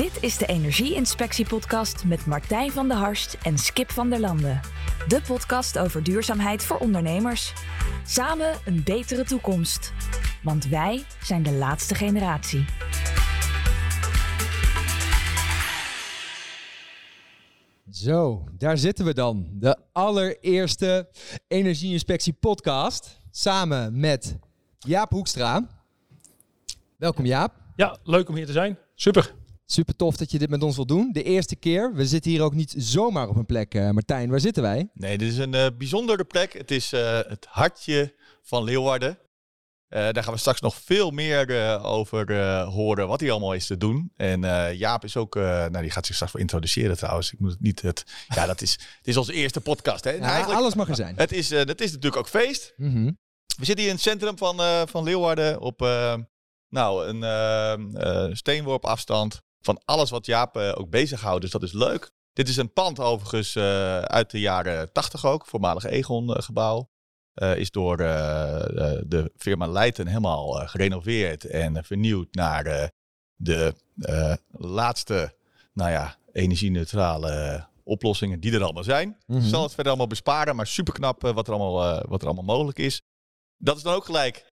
Dit is de Energie-inspectie-podcast met Martijn van der Harst en Skip van der Landen. De podcast over duurzaamheid voor ondernemers. Samen een betere toekomst. Want wij zijn de laatste generatie. Zo, daar zitten we dan. De allereerste Energieinspectie podcast. Samen met Jaap Hoekstra. Welkom Jaap. Ja, leuk om hier te zijn. Super. Super tof dat je dit met ons wilt doen. De eerste keer. We zitten hier ook niet zomaar op een plek. eh, Martijn, waar zitten wij? Nee, dit is een eh, bijzondere plek. Het is eh, het hartje van Leeuwarden. Daar gaan we straks nog veel meer over horen wat hier allemaal is te doen. En Jaap is ook, nou die gaat zich straks wel introduceren trouwens. Ik moet het niet, het, ja dat is, het is onze eerste podcast hè. Ja, alles mag er zijn. het is, het is natuurlijk ook feest. Mhm. We zitten hier in het centrum van, van Leeuwarden op nou, een steenworp afstand van alles wat Jaap eh, ook bezighoudt. Dus dat is leuk. Dit is een pand overigens eh, uit de jaren 80 ook, voormalig Egon gebouw. Eh, is door de firma Leijten helemaal gerenoveerd en vernieuwd naar de laatste, nou ja, energie-neutrale oplossingen die er allemaal zijn. Mhm. Ik zal het verder allemaal besparen, maar super knap wat, er allemaal, wat er allemaal mogelijk is. Dat is dan ook gelijk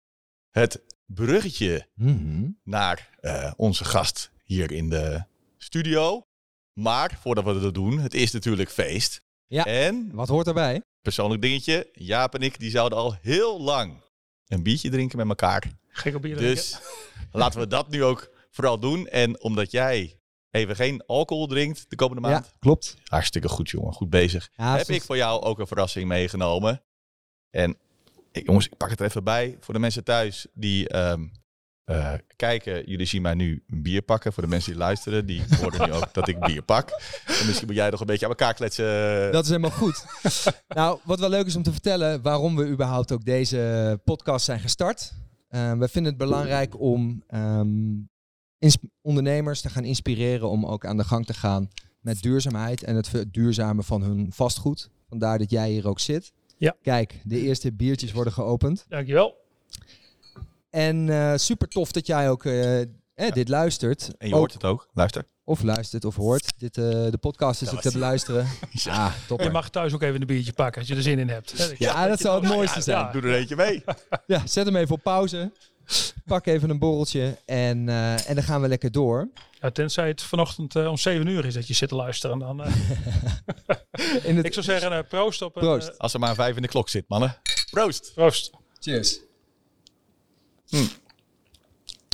het bruggetje Mhm. naar onze gast hier in de studio. Maar voordat we dat doen, het is natuurlijk feest. Ja. En Wat hoort erbij? persoonlijk dingetje, Jaap en ik die zouden al heel lang een biertje drinken met elkaar. Gek op bier drinken. Dus laten we dat nu ook vooral doen. En omdat jij even geen alcohol drinkt de komende maand. Ja, klopt. Hartstikke goed jongen, goed bezig. Ja, heb ik voor jou ook een verrassing meegenomen. En ik, jongens, ik pak het er even bij. Voor de mensen thuis die ehm, eh, kijken, jullie zien mij nu een bier pakken. Voor de mensen die luisteren, die horen nu ook dat ik bier pak. En misschien moet jij nog een beetje aan elkaar kletsen. Dat is helemaal goed. nou, wat wel leuk is om te vertellen waarom we überhaupt ook deze podcast zijn gestart. Eh, we vinden het belangrijk om ehm, ondernemers te gaan inspireren om ook aan de gang te gaan met duurzaamheid en het verduurzamen van hun vastgoed. Vandaar dat jij hier ook zit. Ja. Kijk, de eerste biertjes worden geopend. Dankjewel. En eh, super tof dat jij ook eh, dit luistert. En je Ook- hoort het ook. Luister. Of luistert of hoort. Dit, eh, de podcast is ook te die. beluisteren. Ja, top. Je mag thuis ook even een biertje pakken als je er zin in hebt. Hè, Ja, dat zou het mooiste zijn. ja. Doe er eentje mee. Ja, zet hem even op pauze. Pak even een borreltje en, eh, en dan gaan we lekker door. Ja, tenzij het vanochtend eh, om 7 uur is dat je zit te luisteren. Dan, eh, In het... ik zou zeggen, eh, proost op een... Proost. eh, Als er maar vijf in de klok zit, mannen. Proost. proost. Cheers.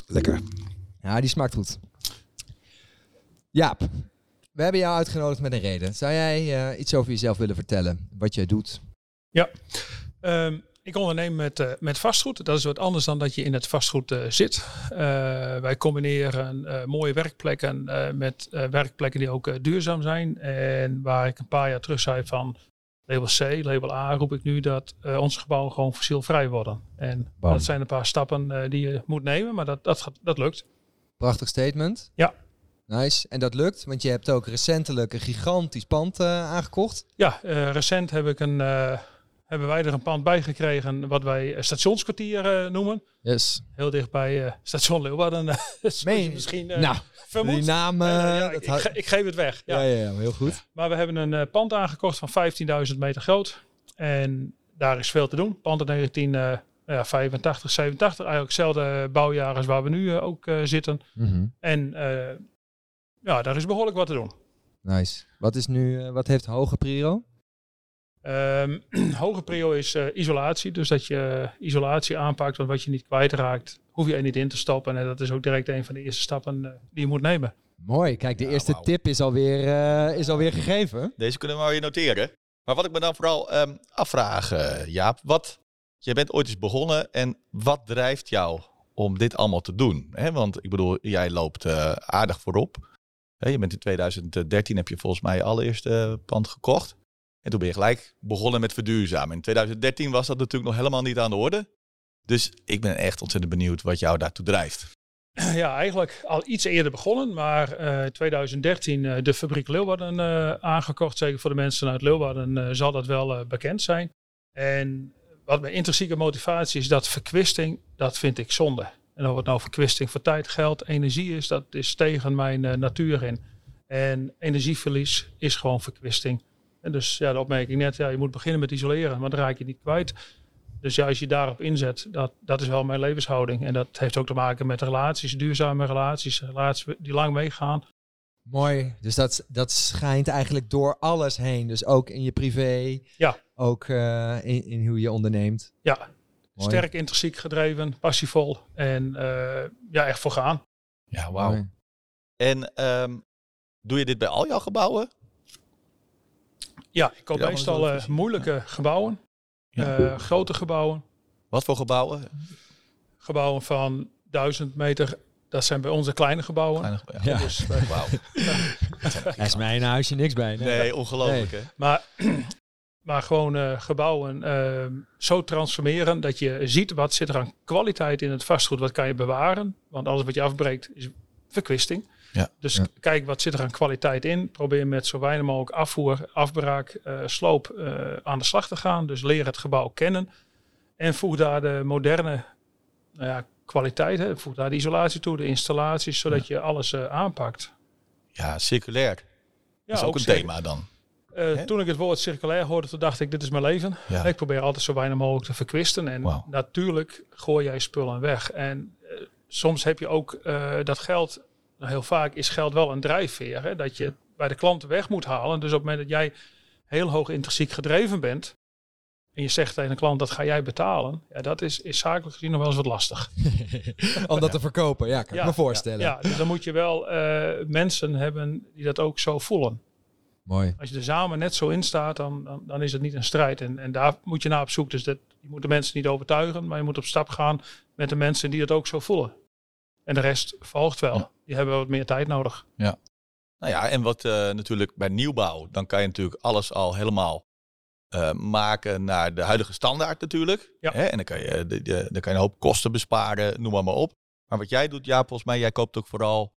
Lekker. Ja, die smaakt goed. Jaap, we hebben jou uitgenodigd met een reden. Zou jij eh, iets over jezelf willen vertellen? Wat jij doet? Ehm, ik onderneem met, eh, met vastgoed. Dat is wat anders dan dat je in het vastgoed eh, zit. Eh, wij combineren eh, mooie werkplekken eh, met eh, werkplekken die ook duurzaam zijn. En waar ik een paar jaar terug zei van label C, label A, roep ik nu dat eh, onze gebouwen gewoon fossielvrij worden. En Bam. dat zijn een paar stappen eh, die je moet nemen, maar dat, dat, gaat- dat lukt. Prachtig statement. Ja. Nice. En dat lukt, want je hebt ook recentelijk een gigantisch pand eh, aangekocht. Ja, recent heb ik een, hebben wij er een pand bij gekregen wat wij eh, stationskwartier eh, noemen. Yes. Heel dicht bij eh, station Leeuwarden. zoals Meen misschien nou, die naam... Ja, ik, hou- ik, ge- ik geef het weg. Ja. ja, ja, ja, heel goed. Maar we hebben een pand aangekocht van 15.000 meter groot. En daar is veel te doen. Pand uit 1985, 87. Eigenlijk hetzelfde bouwjaar als waar we nu ook zitten. Mhm. En ja, daar is behoorlijk wat te doen. Nice. Wat is nu, wat heeft hoge prio? Ehm hoge prio is eh, isolatie. Dus dat je isolatie aanpakt. Want wat je niet kwijtraakt, hoef je er niet in te stoppen. En dat is ook direct een van de eerste stappen eh, die je moet nemen. Mooi. Kijk, de Ja, eerste tip is alweer, eh is alweer gegeven. Deze kunnen we maar weer noteren. Maar wat ik me dan vooral ehm, afvraag, eh, Jaap. Wat, jij bent ooit eens begonnen en wat drijft jou om dit allemaal te doen? Hè, want ik bedoel, jij loopt eh, aardig voorop. Hè, je bent in 2013 heb je volgens mij je allereerste pand gekocht. En toen ben je gelijk begonnen met verduurzamen. In 2013 was dat natuurlijk nog helemaal niet aan de orde. Dus ik ben echt ontzettend benieuwd wat jou daartoe drijft. Ja, eigenlijk al iets eerder begonnen, maar eh 2013 eh, de fabriek Leeuwarden eh, aangekocht. Zeker voor de mensen uit Leeuwarden eh, zal dat wel eh, bekend zijn. En wat mijn intrinsieke motivatie is, dat verkwisting, dat vind ik zonde. En of het nou verkwisting van tijd, geld, energie is, dat is tegen mijn eh, natuur in. En energieverlies is gewoon verkwisting. En dus ja, de opmerking net, ja, je moet beginnen met isoleren, maar dan raak je niet kwijt. Dus ja, als je daarop inzet, dat, dat is wel mijn levenshouding. En dat heeft ook te maken met relaties, duurzame relaties, relaties die lang meegaan. Mooi. Dus dat, dat schijnt eigenlijk door alles heen. Dus ook in je privé. Ja. Ook eh, in, in hoe je onderneemt. Ja, Mooi. sterk intrinsiek gedreven, passievol en eh, ja, echt voor gaan. Ja, wauw. En ehm, doe je dit bij al jouw gebouwen? Ja, ik koop meestal eh, moeilijke gebouwen, Ja. eh, grote gebouwen, Wat voor gebouwen? gebouwen van duizend meter. Dat zijn bij onze kleine gebouwen. Kleine ge- Ja. Dus, eh. Daar is mijn huisje niks bij. Nee. Nee, ongelooflijk hè? maar, maar gewoon eh, gebouwen eh, zo transformeren dat je ziet wat zit er aan kwaliteit in het vastgoed. Wat kan je bewaren? Want alles wat je afbreekt is verkwisting. Ja. Dus Ja. kijk wat zit er aan kwaliteit in. Probeer met zo weinig mogelijk afvoer, afbraak, eh, sloop eh, aan de slag te gaan. Dus leer het gebouw kennen. En voeg daar de moderne nou ja, kwaliteit. Hè. Voeg daar de isolatie toe, de installaties, zodat je alles eh, aanpakt. Ja, circulair. Ja, dat is ook, een thema dan. Toen ik het woord circulair hoorde, toen dacht ik, dit is mijn leven. Ja. Ik probeer altijd zo weinig mogelijk te verkwisten. En natuurlijk gooi jij spullen weg. En soms heb je ook dat geld, nou, heel vaak is geld wel een drijfveer. Hè, dat je het bij de klanten weg moet halen. Dus op het moment dat jij heel hoog intrinsiek gedreven bent. En je zegt tegen een klant, dat ga jij betalen. Ja, dat is, is zakelijk gezien nog wel eens wat lastig. Om dat te verkopen, ja, kan ik me voorstellen. Ja, dus dan moet je wel eh, mensen hebben die dat ook zo voelen. Mooi. Als je er samen net zo in staat, dan, dan, dan is het niet een strijd. En, en daar moet je naar op zoek. Dus dat, je moet de mensen niet overtuigen, maar je moet op stap gaan met de mensen die het ook zo voelen. En de rest volgt wel. Ja. Die hebben wat meer tijd nodig. Nou ja, en wat eh, natuurlijk bij nieuwbouw, dan kan je natuurlijk alles al helemaal eh, maken naar de huidige standaard natuurlijk. Ja. Hè? En dan kan, je, de, de, dan kan je een hoop kosten besparen, noem maar, maar op. Maar wat jij doet, ja, volgens mij, jij koopt ook vooral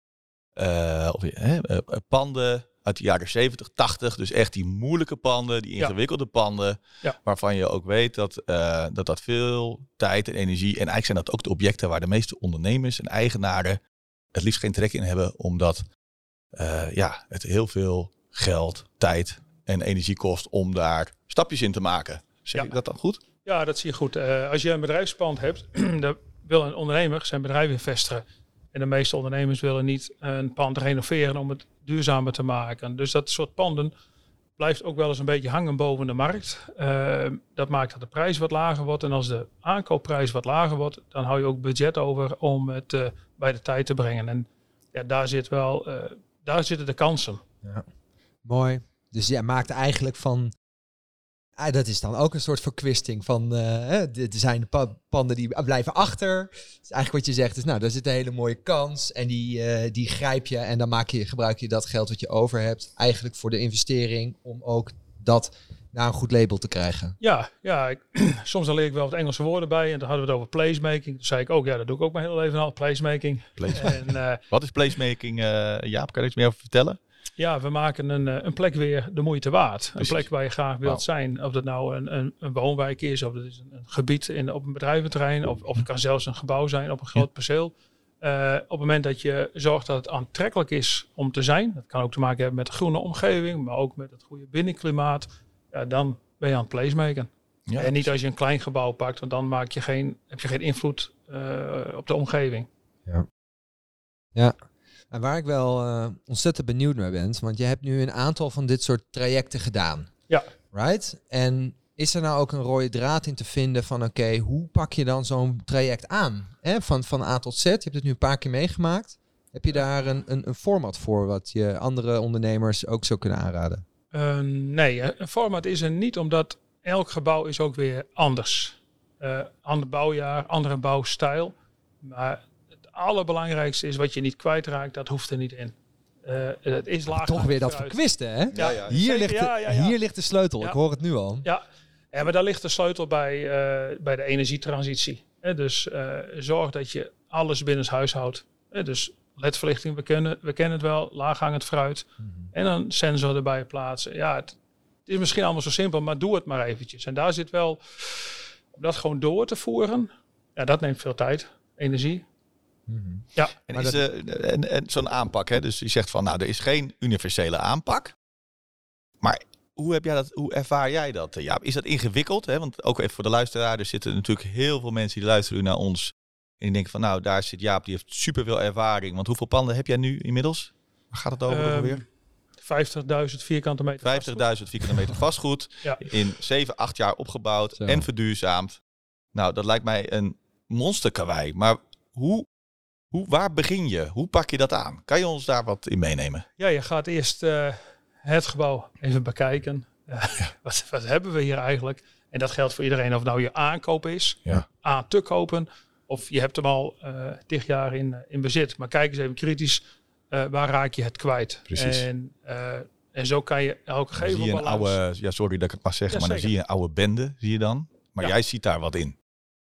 eh, of, hè, eh, eh, panden uit de jaren 70, 80. Dus echt die moeilijke panden, die Ja. ingewikkelde panden. Ja. Waarvan je ook weet dat, eh, dat dat veel tijd en energie... En eigenlijk zijn dat ook de objecten waar de meeste ondernemers en eigenaren het liefst geen trek in hebben. Omdat eh, ja, het heel veel geld, tijd en energie kost om daar stapjes in te maken. Zeg Ja. ik dat dan goed? Ja, dat zie je goed. Eh, als je een bedrijfspand hebt, dan wil een ondernemer zijn bedrijf vestigen. En de meeste ondernemers willen niet een pand renoveren om het duurzamer te maken. Dus dat soort panden blijft ook wel eens een beetje hangen boven de markt. Eh, dat maakt dat de prijs wat lager wordt. En als de aankoopprijs wat lager wordt, dan hou je ook budget over om het eh, bij de tijd te brengen. En ja, daar, zit wel, eh, daar zitten de kansen. Mooi. Dus jij maakt eigenlijk van... Ah, dat is dan ook een soort verkwisting van... eh, hè, er zijn pa- panden die blijven achter. Dus eigenlijk wat je zegt is, nou, daar zit een hele mooie kans. En die, eh, die grijp je en dan maak je, gebruik je dat geld wat je over hebt... eigenlijk voor de investering om ook dat naar een goed label te krijgen. Ja, ja ik, soms dan leer ik wel wat Engelse woorden bij. En dan hadden we het over placemaking. Toen zei ik ook, ja, dat doe ik ook mijn hele leven al, placemaking. En eh, Wat is placemaking, Jaap? Kan je er iets meer over vertellen? Ja, we maken een, eh, een plek weer de moeite waard. Een plek waar je graag wilt zijn. Of dat nou een, een, een woonwijk is, of dat is een, een gebied in, op een bedrijventerrein. Of, of het kan zelfs een gebouw zijn op een groot perceel. Eh, op het moment dat je zorgt dat het aantrekkelijk is om te zijn. Dat kan ook te maken hebben met de groene omgeving, maar ook met het goede binnenklimaat. Ja, dan ben je aan het placemaken. Ja, en niet als je een klein gebouw pakt, want dan maak je geen, heb je geen invloed eh, op de omgeving. En waar ik wel eh, ontzettend benieuwd naar ben, want je hebt nu een aantal van dit soort trajecten gedaan. Ja. Right? En is er nou ook een rode draad in te vinden van oké, hoe pak je dan zo'n traject aan? Hè? Van, van A tot Z. Je hebt het nu een paar keer meegemaakt. Heb je daar een, een, een format voor wat je andere ondernemers ook zou kunnen aanraden? Eh, nee, een format is er niet, omdat elk gebouw is ook weer anders. Eh ander bouwjaar, andere bouwstijl. Maar allerbelangrijkste is wat je niet kwijtraakt, dat hoeft er niet in. Eh, het is laag. Toch weer dat verkwisten, hè? Ja, ja. Hier, zeker. ligt de, hier ligt de sleutel. Ik hoor het nu al. Ja, ja, maar daar ligt de sleutel bij, eh, bij de energietransitie. Hè, dus eh, zorg dat je alles binnen huis houdt. Hè, dus ledverlichting, we kennen, we kennen het wel, laaghangend fruit. Mhm. En een sensor erbij plaatsen. Ja, het, het is misschien allemaal zo simpel, maar doe het maar eventjes. En daar zit wel, om dat gewoon door te voeren, ja, dat neemt veel tijd, energie. Ja. En, Maar is, dat- eh, en, en zo'n aanpak, hè? dus je zegt van, nou, er is geen universele aanpak. Maar hoe, heb jij dat, hoe ervaar jij dat? eh, Ja, is dat ingewikkeld? Hè? Want ook even voor de luisteraar, er zitten natuurlijk heel veel mensen die luisteren naar ons. En die denken van, nou, daar zit Jaap, die heeft superveel ervaring. Want hoeveel panden heb jij nu inmiddels? Waar gaat het over Ehm, ongeveer? 50.000 vierkante meter. 50.000 vierkante meter vastgoed. Ja. In 7, 8 jaar opgebouwd Zo. en verduurzaamd. Nou, dat lijkt mij een monsterkarwei. Maar hoe, hoe, waar begin je? Hoe pak je dat aan? Kan je ons daar wat in meenemen? Ja, je gaat eerst eh, het gebouw even bekijken. Eh, wat, wat hebben we hier eigenlijk? En dat geldt voor iedereen, of nou je aankoop is, Ja. aan te kopen, of je hebt hem al tig jaar in, in bezit. Maar kijk eens even kritisch, waar raak je het kwijt? Precies. En, en zo kan je elke balans- oude, ja, sorry dat ik het maar zeg, Ja, maar dan zie je een oude bende, zie je dan. Maar Ja. jij ziet daar wat in.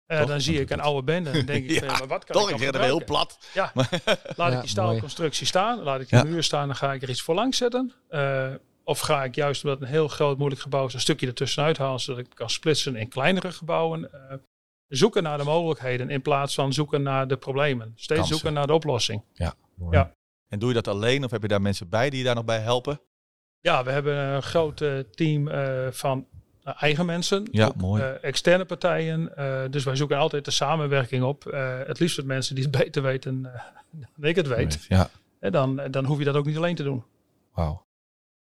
Eh, dan zie ik een oude bende en denk ik, Ja, ja, maar wat kan Toch, ik ik dan zeg het heel plat. Ja, laat Ja, ik die staalconstructie staan, laat ik die Ja. muur staan, dan ga ik er iets voor langs zetten. Eh, of ga ik juist, omdat het een heel groot moeilijk gebouw is, een stukje ertussenuit halen, zodat ik kan splitsen in kleinere gebouwen. Eh, zoeken naar de mogelijkheden in plaats van zoeken naar de problemen. Steeds Kansen. zoeken naar de oplossing. Mooi. Ja. En doe je dat alleen of heb je daar mensen bij die je daar nog bij helpen? Ja, we hebben een groot team eh, van eigen mensen, Ja, ook, mooi. eh, externe partijen. Eh, dus wij zoeken altijd de samenwerking op. Eh, het liefst met mensen die het beter weten eh, dan ik het weet. Ja, En dan, dan hoef je dat ook niet alleen te doen. wauw.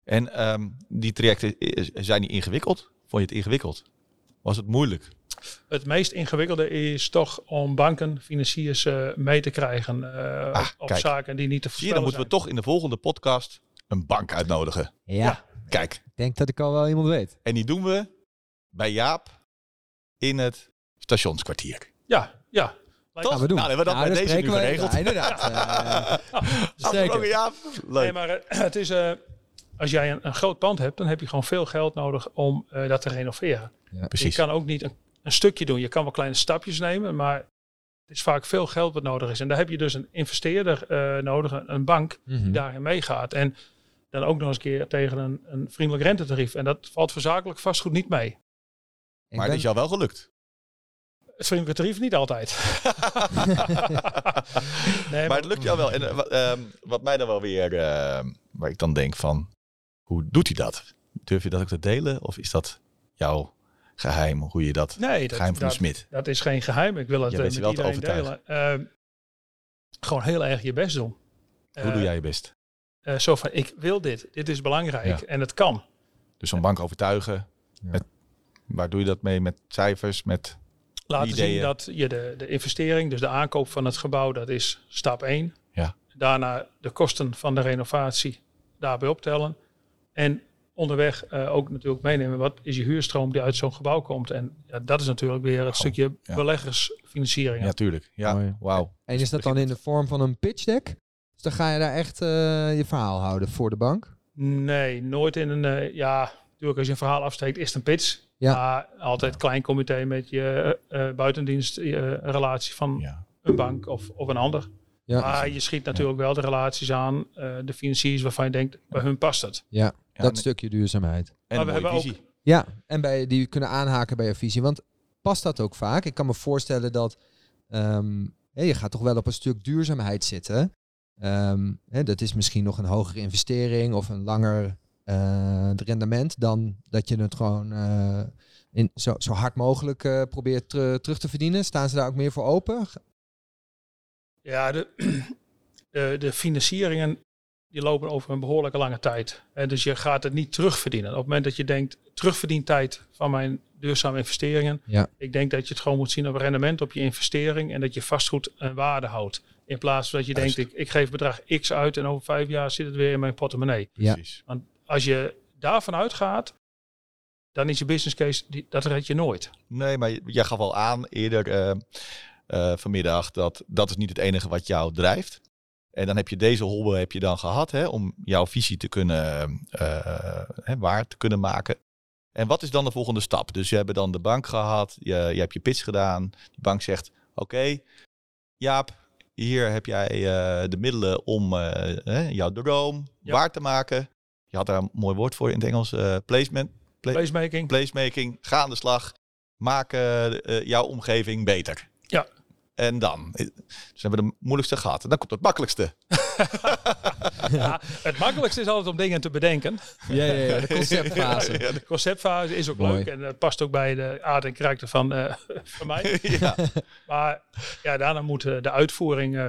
En ehm, die trajecten, eh, zijn die ingewikkeld? Vond je het ingewikkeld? Was het moeilijk? Het meest ingewikkelde is toch om banken, financiers eh, mee te krijgen eh, Ah, op, zaken die niet te Zie je, voorspellen dan moeten we toch in de volgende podcast een bank uitnodigen. Ja, Kijk, ik denk dat ik al wel iemand weet. en die doen we bij Jaap in het stationskwartier. Ja, ja. Toch? Gaan we doen. Nou, dan hebben we dat Nou, bij dan deze nu geregeld. Ja, inderdaad. Eh, zeker. Jaap. Leuk. Nee, maar eh, het is, eh, als jij een, een groot pand hebt, dan heb je gewoon veel geld nodig om eh, dat te renoveren. Precies. Je kan ook niet een, een stukje doen. Je kan wel kleine stapjes nemen, maar het is vaak veel geld wat nodig is. En daar heb je dus een investeerder eh, nodig, een, een bank die mhm. daarin meegaat. En dan ook nog eens een keer tegen een, een vriendelijk rentetarief. En dat valt voor zakelijk vastgoed niet mee. Ik Maar ben- het is jou wel gelukt. Het vriendelijke tarief niet altijd. nee, maar het lukt jou wel. En eh, wat, ehm, wat mij dan wel weer, ehm, waar ik dan denk van, hoe doet hij dat? Durf je dat ook te delen? Of is dat jouw geheim, hoe je dat, nee, dat, geheim van de dat, smid? dat is geen geheim. Ik wil het eh, ze met wel te iedereen delen. Ehm, gewoon heel erg je best doen. Hoe Eh, doe jij je best? Eh, zo van, ik wil dit. Dit is belangrijk Ja. en het kan. Dus zo'n bank overtuigen. Ja. Met, waar doe je dat mee? Met cijfers? Met, Laten Ideeën. zien dat je de, de investering, dus de aankoop van het gebouw, dat is stap 1. Ja. Daarna de kosten van de renovatie daarbij optellen. En onderweg eh, ook natuurlijk meenemen wat is je huurstroom die uit zo'n gebouw komt. En ja, dat is natuurlijk weer het Oh, stukje ja. beleggersfinanciering. ja, tuurlijk. Ja, wauw. En is dat dan in de vorm van een pitch deck? Dus dan ga je daar echt eh, je verhaal houden voor de bank? Nee, nooit in een... eh, ja, natuurlijk als je een verhaal afsteekt is het een pitch. Ja. Maar altijd klein comité met je eh buitendienst eh, relatie van Ja. een bank of, of een ander. Ja. Maar je schiet natuurlijk wel de relaties aan, eh, de financiers waarvan je denkt, bij hun past het. ja, Ja, dat en- stukje duurzaamheid. En Maar we hebben visie. Ja, en bij, die kunnen aanhaken bij je visie. Want past dat ook vaak? Ik kan me voorstellen dat ehm, hè, je gaat toch wel op een stuk duurzaamheid zitten. Ehm, hè, dat is misschien nog een hogere investering of een langer eh, rendement dan dat je het gewoon eh, in, zo, zo hard mogelijk eh, probeert ter- terug te verdienen. Staan ze daar ook meer voor open? Ja, de, de, de financieringen die lopen over een behoorlijke lange tijd. En dus je gaat het niet terugverdienen. Op het moment dat je denkt, terugverdientijd van mijn duurzame investeringen. Ja. Ik denk dat je het gewoon moet zien op rendement op je investering en dat je vastgoed een waarde houdt. In plaats van dat je Juist. denkt, ik, ik geef bedrag X uit en over vijf jaar zit het weer in mijn portemonnee. Ja. Precies. Want als je daarvan uitgaat, dan is je business case, die, dat red je nooit. Nee, maar jij gaf al aan eerder eh, eh, vanmiddag dat dat is niet het enige wat jou drijft. En dan heb je deze hobbel heb je dan gehad hè, om jouw visie te kunnen eh, hè, waar te kunnen maken. En wat is dan de volgende stap? Dus je hebt dan de bank gehad, je, je hebt je pitch gedaan. Die bank zegt, oké, Jaap, hier heb jij eh, de middelen om eh, jouw droom Ja. waar te maken. Je had daar een mooi woord voor in het Engels, eh, placement. Pla- Placemaking. placemaking, ga aan de slag. Maak jouw omgeving beter. En dan? Dus hebben we de moeilijkste gehad. En dan komt het makkelijkste. Ja, het makkelijkste is altijd om dingen te bedenken. Ja, ja, ja, de conceptfase. Ja, De conceptfase is ook Mooi. leuk en eh, past ook bij de aard en karakter van, eh, van mij. ja. Maar ja, daarna moet eh, de uitvoering. eh,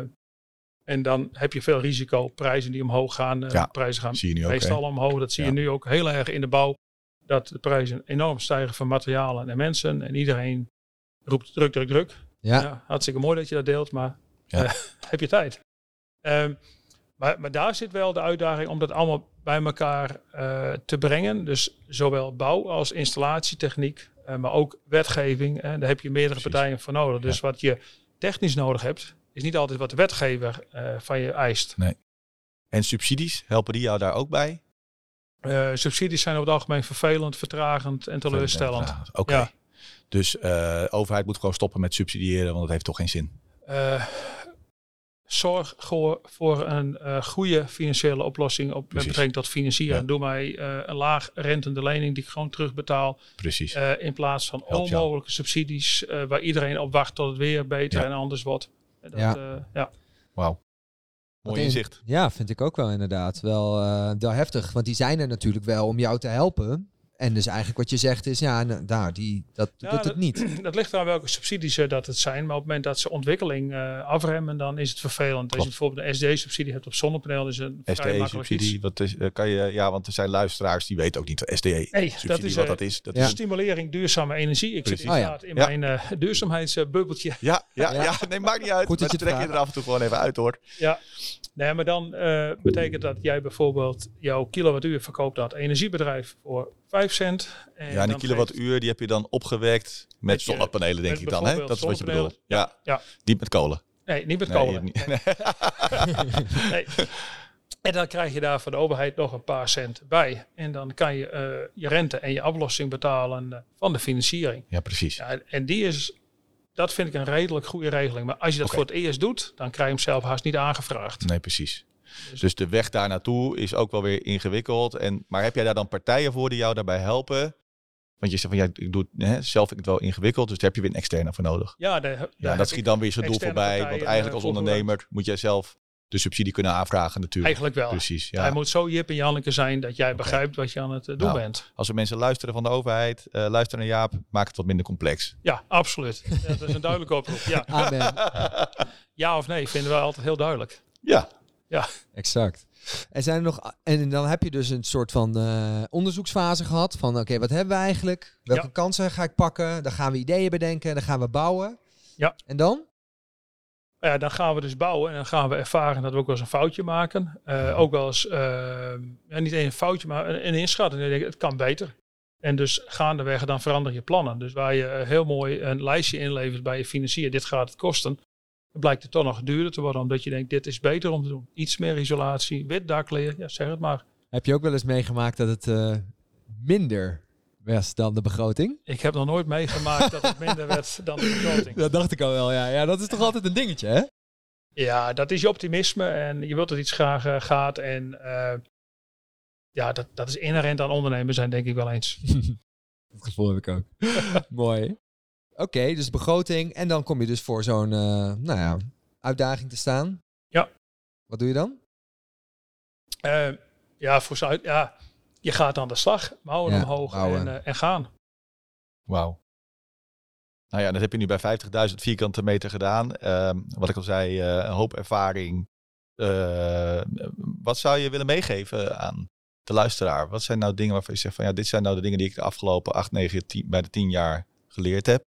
en dan heb je veel risico. Prijzen die omhoog gaan. eh, Ja, prijzen gaan zie je nu ook, meestal omhoog. Dat zie Ja. je nu ook heel erg in de bouw. Dat de prijzen enorm stijgen van materialen en mensen. En iedereen roept druk, druk, druk. Ja, hartstikke mooi dat je dat deelt, maar Ja. eh, heb je tijd? Ehm, maar, maar daar zit wel de uitdaging om dat allemaal bij elkaar eh, te brengen. Dus zowel bouw als installatietechniek, eh, maar ook wetgeving. Daar heb je meerdere Precies. partijen voor nodig. Dus wat je technisch nodig hebt, is niet altijd wat de wetgever van je eist. En subsidies, helpen die jou daar ook bij? Subsidies zijn over het algemeen vervelend, vertragend en teleurstellend. Oké. Ja. Dus eh overheid moet gewoon stoppen met subsidiëren, want dat heeft toch geen zin. Eh, zorg voor, een eh, goede financiële oplossing op, met betrekking tot financieren. Ja. Doe mij eh, een laag rentende lening die ik gewoon terugbetaal. Precies. eh, in plaats van Helpt jou. onmogelijke subsidies eh, waar iedereen op wacht tot het weer beter Ja. en anders wordt. Dat, Ja. eh, ja. Wauw. Mooi in- inzicht. ja, vind ik ook wel inderdaad. Wel, eh, wel heftig, want die zijn er natuurlijk wel om jou te helpen. En dus eigenlijk wat je zegt is, ja, nou, daar, die, dat Ja, doet het niet. dat ligt aan welke subsidies eh, dat het zijn. Maar op het moment dat ze ontwikkeling eh, afremmen, dan is het vervelend. Als je bijvoorbeeld een SD-subsidie hebt op zonnepaneel, is een vrij makkelijk iets. SDE-subsidie, wat is, eh, kan je, ja, want er zijn luisteraars die weten ook niet wat SDE-subsidie, Nee, dat is, wat eh, dat is. Dat Ja. is Stimulering duurzame energie. Ik Precies. zit Oh ja. inderdaad in Ja. mijn eh, duurzaamheidsbubbeltje. ja, ja, Ja. ja. nee, maakt niet uit. Goed dat je trek je er af en toe gewoon even uit, hoor. Ja, nee, maar dan eh, betekent dat jij bijvoorbeeld jouw kilowattuur verkoopt aan het energiebedrijf voor 5 cent. En Ja, en die kilowattuur die heb je dan opgewekt met, zonnepanelen, denk met ik dan. Hè? Dat is wat je bedoelt. Ja. Ja. Niet met kolen. Nee, niet met Nee, kolen. niet- Nee. En dan krijg je daar van de overheid nog een paar cent bij. En dan kan je eh, je rente en je aflossing betalen eh, van de financiering. Ja, precies. Ja, en die is, dat vind ik een redelijk goede regeling. Maar als je dat voor het eerst doet, dan krijg je hem zelf haast niet aangevraagd. Nee, precies. Dus- Dus de weg daar naartoe is ook wel weer ingewikkeld. En, maar heb jij daar dan partijen voor die jou daarbij helpen? Want je zegt van ja, ik doe het hè, zelf vind ik het wel ingewikkeld, dus daar heb je weer een externe voor nodig. Ja, dat schiet dan weer zijn doel voorbij. Want partijen, eigenlijk eh, als ondernemer moet jij zelf de subsidie kunnen aanvragen natuurlijk. Eigenlijk wel. Precies. Hij Ja. moet zo Jip en Janneke zijn dat jij begrijpt wat je aan het eh, doen Nou. bent. Als er mensen luisteren van de overheid, eh luister naar Jaap, maak het wat minder complex. Ja, absoluut. Ja, dat is een duidelijke oproep. Ja. Amen. ja of nee, vinden we altijd heel duidelijk. Ja, Exact. En, zijn er nog, en dan heb je dus een soort van eh, onderzoeksfase gehad. Van oké, wat hebben we eigenlijk? Welke Ja. kansen ga ik pakken? Dan gaan we ideeën bedenken. Dan gaan we bouwen. Ja. En dan? Ja, dan gaan we dus bouwen en dan gaan we ervaren dat we ook wel eens een foutje maken. Eh, ook wel eens, eh, ja, niet een foutje, maar een, een inschatting. Dan denk ik, het kan beter. En dus gaandeweg dan verander je plannen. Dus waar je heel mooi een lijstje inlevert bij je financier, dit gaat het kosten. Blijkt het toch nog duurder te worden, omdat je denkt, dit is beter om te doen. Iets meer isolatie, wit dakleer, ja, zeg het maar. Heb je ook wel eens meegemaakt dat het eh, minder was dan de begroting? Ik heb nog nooit meegemaakt dat het minder werd dan de begroting. Dat dacht ik al wel, ja. Ja, dat is toch altijd een dingetje, hè? Ja, dat is je optimisme en je wilt dat iets graag eh, gaat. En eh, ja, dat, dat is inherent aan ondernemen zijn, denk ik wel eens. Dat gevoel heb ik ook. Mooi. Oké, dus begroting. En dan kom je dus voor zo'n eh, nou ja, uitdaging te staan. Ja. Wat doe je dan? Eh, ja, voor ja, je gaat aan de slag, mouwen Ja, omhoog bouwen. En, eh, en gaan. wauw. Nou ja, dat heb je nu bij 50.000 vierkante meter gedaan. Ehm, wat ik al zei, eh, een hoop ervaring. Eh, wat zou je willen meegeven aan de luisteraar? Wat zijn nou dingen waarvan je zegt van ja, dit zijn nou de dingen die ik de afgelopen 8, 9, 10, bij de 10 jaar geleerd heb?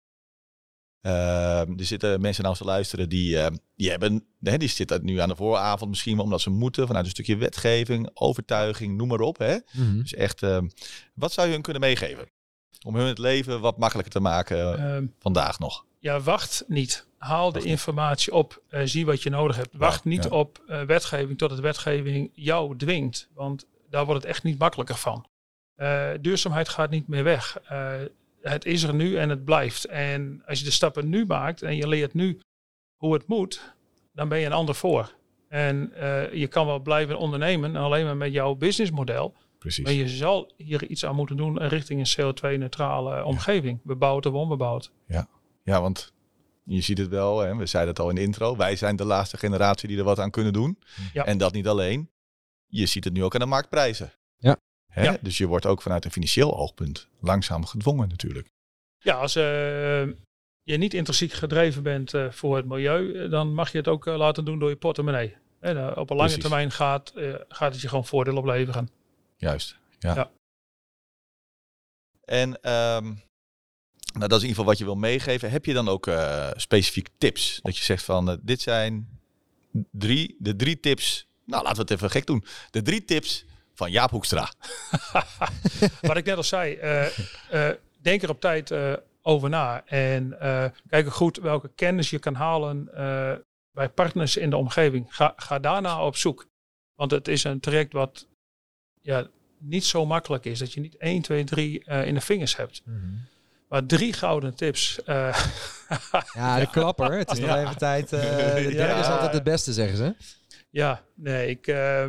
Ehm, er zitten mensen naar ons te luisteren die, eh, die hebben, hè, die zitten nu aan de vooravond misschien wel omdat ze moeten vanuit een stukje wetgeving, overtuiging, noem maar op. Hè? Dus echt, ehm, wat zou je hun kunnen meegeven? Om hun het leven wat makkelijker te maken eh, vandaag nog. ja, wacht niet. Haal Wacht de niet. informatie op. eh, zie wat je nodig hebt. Wacht niet ja. op eh, wetgeving tot het wetgeving jou dwingt. Want daar wordt het echt niet makkelijker van. Eh, duurzaamheid gaat niet meer weg. Het is er nu en het blijft. En als je de stappen nu maakt en je leert nu hoe het moet, dan ben je een ander voor. En eh, je kan wel blijven ondernemen, alleen maar met jouw businessmodel. Precies. Maar je zal hier iets aan moeten doen richting een CO2-neutrale omgeving. Bebouwd of onbebouwd. Ja, want Je ziet het wel, hè? we zeiden het al in de intro. Wij zijn de laatste generatie die er wat aan kunnen doen. Ja. En dat niet alleen. Je ziet het nu ook aan de marktprijzen. Ja. Hè? Ja. Dus je wordt ook vanuit een financieel oogpunt langzaam gedwongen natuurlijk. Ja, als eh, je niet intrinsiek gedreven bent eh, voor het milieu, eh, dan mag je het ook laten doen door je portemonnee. En op een lange Precies. termijn gaat, gaat het je gewoon voordeel opleveren. Juist. Ja. Ja. En ehm, nou, dat is in ieder geval wat je wil meegeven. Heb je dan ook specifieke tips? Dat je zegt van dit zijn drie, de drie tips. Nou, laten we het even gek doen. De drie tips van Jaap Hoekstra. Wat ik net al zei, eh, eh, denk er op tijd eh, over na. En eh, kijk goed welke kennis je kan halen eh, bij partners in de omgeving. Ga, ga daarna op zoek. Want het is een traject wat ja, niet zo makkelijk is. Dat je niet 1, 2, 3 eh, in de vingers hebt. Maar drie gouden tips. eh, Ja, de klapper. Het is nog Ja. even tijd. eh, de derde Ja. is altijd het beste, zeggen ze. Ja, nee, ik eh,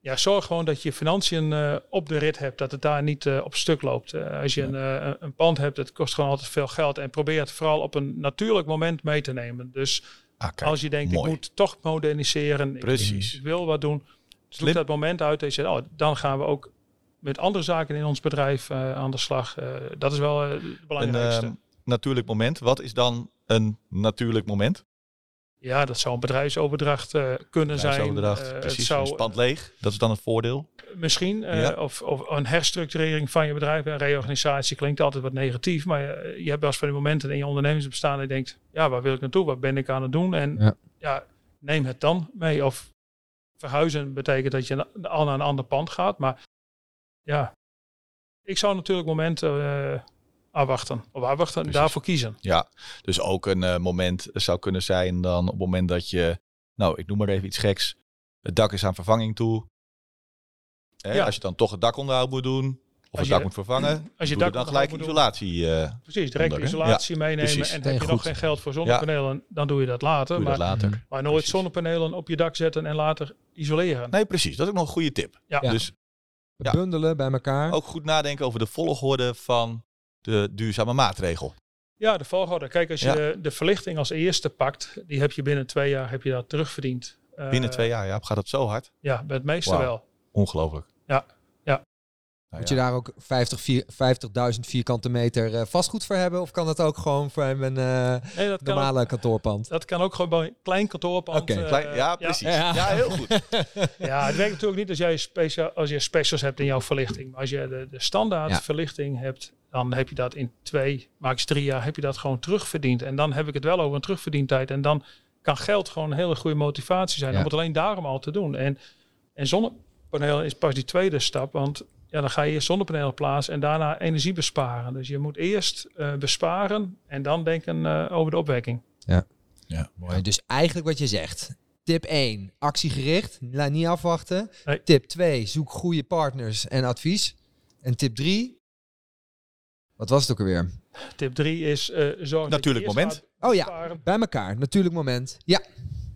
ja, zorg gewoon dat je financiën eh, op de rit hebt, dat het daar niet eh, op stuk loopt. Eh, als je een, een- een pand hebt, het kost gewoon altijd veel geld en probeer het vooral op een natuurlijk moment mee te nemen. Dus Ah, kijk, als je denkt, mooi. ik moet toch moderniseren, ik- Precies. ik, wil wat doen, zoek dat moment uit en je zegt, oh, dan gaan we ook met andere zaken in ons bedrijf aan de slag. Dat is wel het Een belangrijkste. ehm, natuurlijk moment. Wat is dan een natuurlijk moment? Ja, dat zou een bedrijfsoverdracht eh, kunnen zijn. Bedrijfsoverdracht, het precies. zou, Een pand leeg. Dat is dan het voordeel. Misschien. eh, Ja. of, of een herstructurering van je bedrijf. Een reorganisatie klinkt altijd wat negatief. Maar je hebt wel eens van die momenten in je ondernemingsbestaan. Dat je denkt, ja, waar wil ik naartoe? Wat ben ik aan het doen? En Ja. ja, neem het dan mee. Of verhuizen betekent dat je al naar een ander pand gaat. Maar ja, ik zou natuurlijk momenten eh, afwachten. Of afwachten en Precies. daarvoor kiezen. Ja, dus ook een eh, moment zou kunnen zijn dan op het moment dat je, nou, ik noem maar even iets geks. Het dak is aan vervanging toe. Hè, Ja. Als je dan toch het dakonderhoud moet doen, of het je- dak moet vervangen, als je doe dan gelijk isolatie. eh Precies, direct Onder, isolatie meenemen. precies. En Nee, heb je nog geen geld voor zonnepanelen, dan doe je dat later. doe je maar, dat later. Mhm. maar nooit Precies. zonnepanelen op je dak zetten en later isoleren. Nee, precies. Dat is ook nog een goede tip. Ja. Ja. Dus Ja. Bundelen bij elkaar. ook goed nadenken over de volgorde van de duurzame maatregel. Ja, de volgorde. Kijk, als je Ja. de, de verlichting als eerste pakt, die heb je binnen twee jaar heb je dat terugverdiend. Eh, Binnen twee jaar, ja, gaat dat zo hard? Ja, bij het meeste wel. Ongelooflijk. Nou Moet je daar ook 50 vier- 50.000 vierkante meter eh, vastgoed voor hebben? Of kan dat ook gewoon voor een eh, Nee, ook, normale kantoorpand? dat kan ook gewoon bij een klein kantoorpand. Oké. eh, Klein- ja, precies. Ja. Ja. heel goed. Ja, het werkt natuurlijk niet als jij special, als je specials hebt in jouw verlichting. Maar als je de, de standaard Ja. verlichting hebt, dan heb je dat in twee, max drie jaar, heb je dat gewoon terugverdiend. En dan heb ik het wel over een terugverdientijd. En dan kan geld gewoon een hele goede motivatie zijn Ja. om het alleen daarom al te doen. En, en zonnepanelen is pas die tweede stap, want ja, dan ga je eerst zonnepanelen plaatsen en daarna energie besparen. Dus je moet eerst eh, besparen en dan denken eh, over de opwekking. Ja, Mooi. Dus eigenlijk wat je zegt. Tip 1, actiegericht. La- niet afwachten. Nee. Tip 2, zoek goede partners en advies. En tip 3, wat was het ook alweer? Tip drie is eh zorg dat Natuurlijk moment. Oh ja, bij elkaar. Natuurlijk moment. Ja,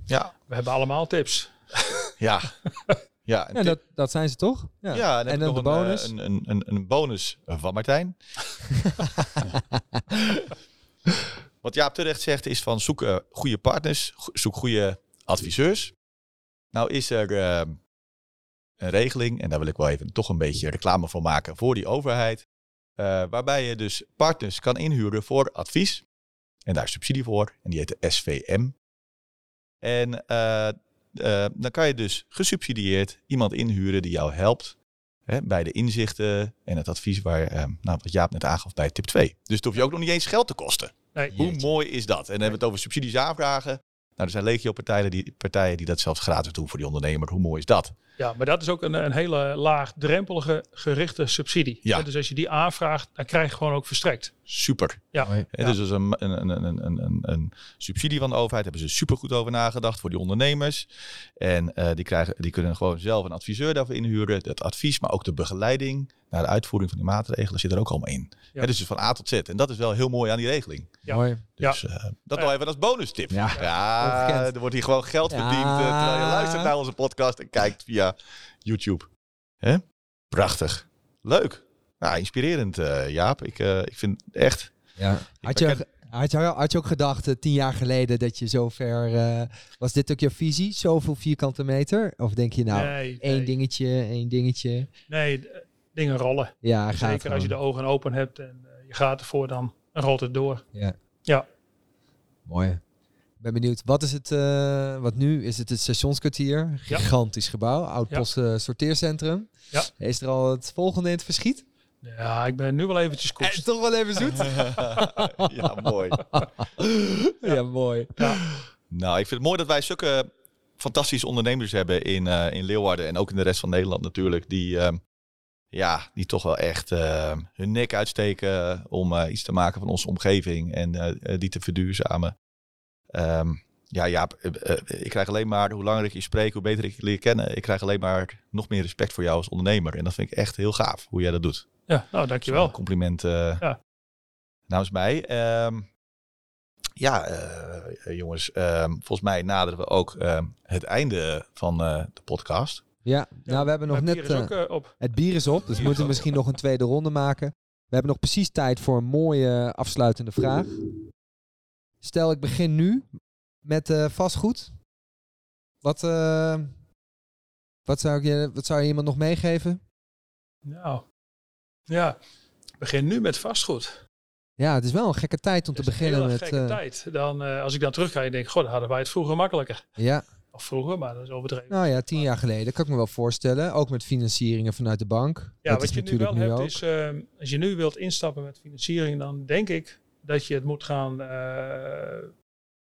Ja, We hebben allemaal tips. ja. Ja, dat, dat zijn ze toch? Ja. Ja, en dan de een, eh, bonus. Een, een, een, een bonus van Martijn. Wat Jaap terecht zegt is van zoek eh, goede partners, zoek goede adviseurs. Nou is er eh, een regeling, en daar wil ik wel even toch een beetje reclame voor maken voor die overheid. eh, waarbij je dus partners kan inhuren voor advies. En daar is subsidie voor, en die heet de SVM. En eh, dan kan je dus gesubsidieerd iemand inhuren die jou helpt hè, bij de inzichten en het advies waar, eh, nou, wat Jaap net aangaf bij tip 2. Dus het hoeft je ook nog niet eens geld te kosten. Nee, Hoe mooi is dat? En dan hebben we het over subsidies aanvragen. Nou, er zijn legio partijen die, partijen die dat zelfs gratis doen voor die ondernemer. Hoe mooi is dat? Ja, maar dat is ook een, een hele laagdrempelige gerichte subsidie. Ja. Dus als je die aanvraagt, dan krijg je gewoon ook verstrekt. Super. Ja. Ja. Dus dat is een, een, een, een, een, een, een subsidie van de overheid. Hebben ze super goed over nagedacht voor die ondernemers. En eh, die, krijgen, die kunnen gewoon zelf een adviseur daarvoor inhuren. Het advies, maar ook de begeleiding naar de uitvoering van die maatregelen zit er ook allemaal in. Ja. Hè, dus van A tot Z. En dat is wel heel mooi aan die regeling. Ja. Mooi. Dus eh, dat nog even als bonustip. Ja. Ja, er wordt hier gewoon geld Ja. verdiend eh, terwijl je luistert naar onze podcast en kijkt via YouTube. Hè? Prachtig. Leuk. Ja, inspirerend, eh, Jaap. Ik, eh, ik vind het echt. Ja. Had, je, herken- Had je, had je ook gedacht eh, tien jaar geleden dat je zover... eh, was dit ook je visie? Zoveel vierkante meter? Of denk je nou, nee, één nee, dingetje, één dingetje? nee, dingen rollen. Ja, gaat Zeker als je de ogen open hebt en je gaat ervoor, dan rolt het door. Mooi. Ben benieuwd. Wat is het, eh, wat nu is het het stationskwartier? Ja. Gigantisch gebouw. Oud Ja. post eh, sorteercentrum. Ja. Is er al het volgende in het verschiet? Ja, ik ben nu wel eventjes En koers. toch wel even zoet? ja, mooi. ja. mooi. Nou, ik vind het mooi dat wij zulke fantastische ondernemers hebben in, eh, in Leeuwarden en ook in de rest van Nederland natuurlijk. Die, ehm, ja, die toch wel echt ehm, hun nek uitsteken om eh, iets te maken van onze omgeving en eh, eh, die te verduurzamen. Ehm, ja, Jaap, eh, eh, ik krijg alleen maar, hoe langer ik je spreek, hoe beter ik je leer kennen. Ik krijg alleen maar nog meer respect voor jou als ondernemer. En dat vind ik echt heel gaaf, hoe jij dat doet. Ja, nou, dankjewel. Een compliment eh, Ja. namens mij. Ehm, ja, eh, jongens, ehm, volgens mij naderen we ook ehm, het einde van eh, de podcast. Ja, nou we hebben nog net... bier is ook op. Het bier is op, dus we moeten misschien nog een tweede ronde maken. We hebben nog precies tijd voor een mooie afsluitende vraag. Stel, ik begin nu met eh, vastgoed. Wat, eh, wat, zou je, wat zou je iemand nog meegeven? Nou, ja. Ik begin nu met vastgoed. Ja, het is wel een gekke tijd om te een beginnen met... gekke eh, tijd. Dan, als ik dan terug ga en denk, goh, dan hadden wij het vroeger makkelijker. ja, Of vroeger, maar dat is overdreven. nou ja, tien jaar geleden. Kan ik me wel voorstellen. Ook met financieringen vanuit de bank. Ja, dat wat je nu wel nu hebt ook. is, als je nu wilt instappen met financiering, dan denk ik dat je het moet gaan eh,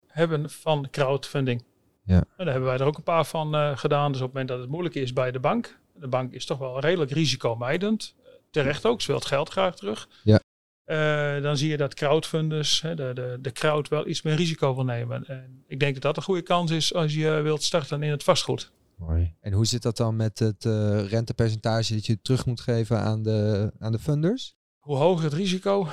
hebben van crowdfunding. Ja. En daar hebben wij er ook een paar van eh, gedaan. Dus op het moment dat het moeilijk is bij de bank, de bank is toch wel redelijk risicomijdend. Terecht ook, ze wil het geld graag terug. Ja. Eh, dan zie je dat crowdfunders, hè, de, de, de crowd, wel iets meer risico wil nemen. En ik denk dat dat een goede kans is als je wilt starten in het vastgoed. Mooi. En hoe zit dat dan met het rentepercentage dat je terug moet geven aan de, aan de funders? hoe hoger het risico,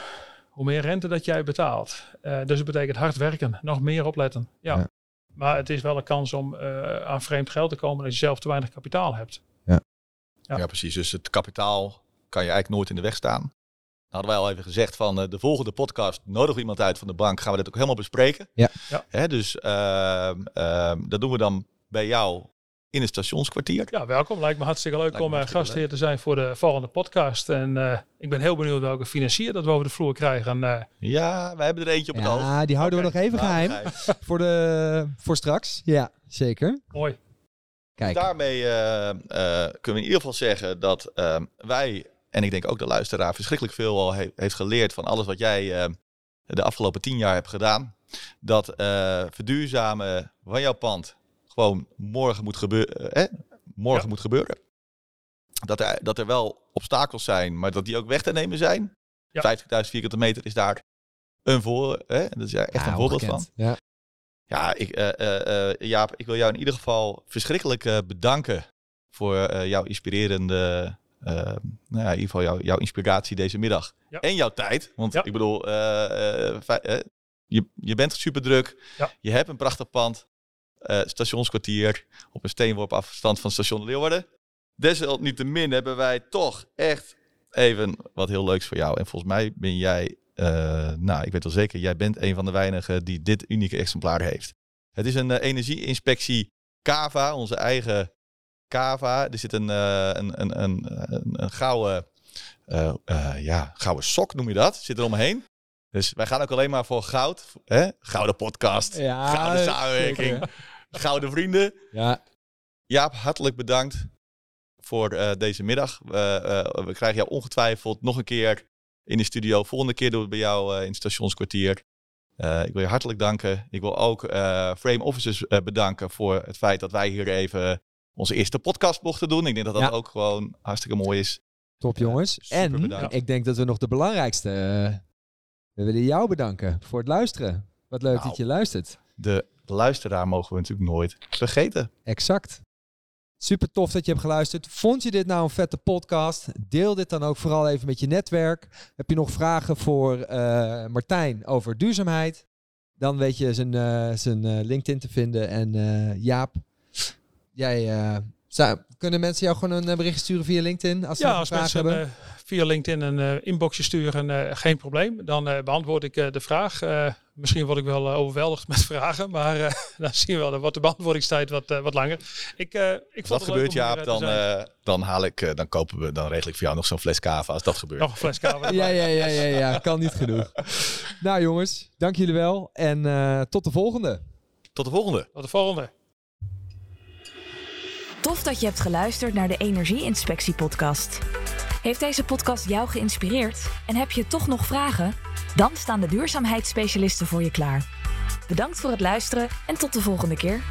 hoe meer rente dat jij betaalt. Eh, dus het betekent hard werken, nog meer opletten. Ja. Ja. Maar het is wel een kans om eh, aan vreemd geld te komen als je zelf te weinig kapitaal hebt. Ja. Ja. precies. Dus het kapitaal kan je eigenlijk nooit in de weg staan. Dan hadden wij al even gezegd van eh, de volgende podcast nodigen we iemand uit van de bank. Gaan we dit ook helemaal bespreken. Ja. Ja. Hè, dus ehm, ehm, dat doen we dan bij jou in het stationskwartier. Ja, welkom. Lijkt me hartstikke leuk Lijkt om uh, hartstikke gastheer te zijn voor de volgende podcast. En eh, ik ben heel benieuwd welke financier dat we over de vloer krijgen. Eh, Ja, wij hebben er eentje op het oog. Ja, die houden we nog even Nou, geheim. Voor, de, voor straks. Ja, zeker. mooi. Kijk. Daarmee eh, eh, kunnen we in ieder geval zeggen dat ehm, wij, en ik denk ook de luisteraar, verschrikkelijk veel al he- heeft geleerd van alles wat jij eh, de afgelopen tien jaar hebt gedaan. Dat eh, verduurzamen van jouw pand gewoon morgen moet, gebeuren. eh, morgen Ja. moet gebeuren. Dat er, dat er wel obstakels zijn, maar dat die ook weg te nemen zijn. Ja. 50.000 vierkante meter is daar een voor, hè? dat is daar echt Ja, een voorbeeld van. Ja. Ja, ik, eh, eh, eh, Jaap, ik wil jou in ieder geval verschrikkelijk eh, bedanken voor eh, jouw inspirerende, nou ja, in ieder geval jouw, jouw inspiratie deze middag. Ja. En jouw tijd, want Ja. ik bedoel, eh, eh, eh, je, je bent super druk, Ja. je hebt een prachtig pand, eh, stationskwartier op een steenworp afstand van station Leeuwarden. Desalniettemin hebben wij toch echt even wat heel leuks voor jou. En volgens mij ben jij, eh, nou, ik weet wel zeker, jij bent een van de weinigen die dit unieke exemplaar heeft. Het is een eh, energieinspectie Kava, onze eigen Kava. Er zit een, een, een, een, een, gouden, ja, gouden sok, noem je dat, zit er omheen. Dus wij gaan ook alleen maar voor goud. Hè? Gouden podcast, Ja, gouden samenwerking, zeker. gouden vrienden. Ja, Jaap, hartelijk bedankt voor eh, deze middag. Eh, we krijgen jou ongetwijfeld nog een keer in de studio. Volgende keer doen we bij jou eh, in het stationskwartier. Ik wil je hartelijk danken. Ik wil ook Frame Officers bedanken voor het feit dat wij hier even onze eerste podcast mochten doen. Ik denk dat dat Ja. ook gewoon hartstikke mooi is. top jongens. en bedankt. ik denk dat we nog de belangrijkste... we willen jou bedanken voor het luisteren. Wat leuk Nou. dat je luistert. De luisteraar mogen we natuurlijk nooit vergeten. Exact. Super tof dat je hebt geluisterd. Vond je dit nou een vette podcast? Deel dit dan ook vooral even met je netwerk. Heb je nog vragen voor eh, Martijn over duurzaamheid? Dan weet je zijn, eh, zijn eh, LinkedIn te vinden. En eh, Jaap, jij, eh, Zou- kunnen mensen jou gewoon een bericht sturen via LinkedIn als ze Ja, als mensen hebben? Via LinkedIn een eh, inboxje sturen, eh, geen probleem. Dan eh, beantwoord ik eh, de vraag. Eh, misschien word ik wel overweldigd met vragen, maar eh, dan zien we wel. Dan wordt de beantwoordingstijd wat, wat langer. Ik, eh ik dat het leuk gebeurt, Jaap, dan, eh, dan haal ik, eh, dan kopen we, dan regel ik voor jou nog zo'n fles kava als dat gebeurt. Nog een fles kava. Ja, ja, ja, ja, ja, kan niet genoeg. nou jongens, dank jullie wel en eh, tot de volgende. Tot de volgende. Tot de volgende. Tof dat je hebt geluisterd naar de Energieinspectie podcast. Heeft deze podcast jou geïnspireerd en heb je toch nog vragen? Dan staan de duurzaamheidsspecialisten voor je klaar. Bedankt voor het luisteren en tot de volgende keer.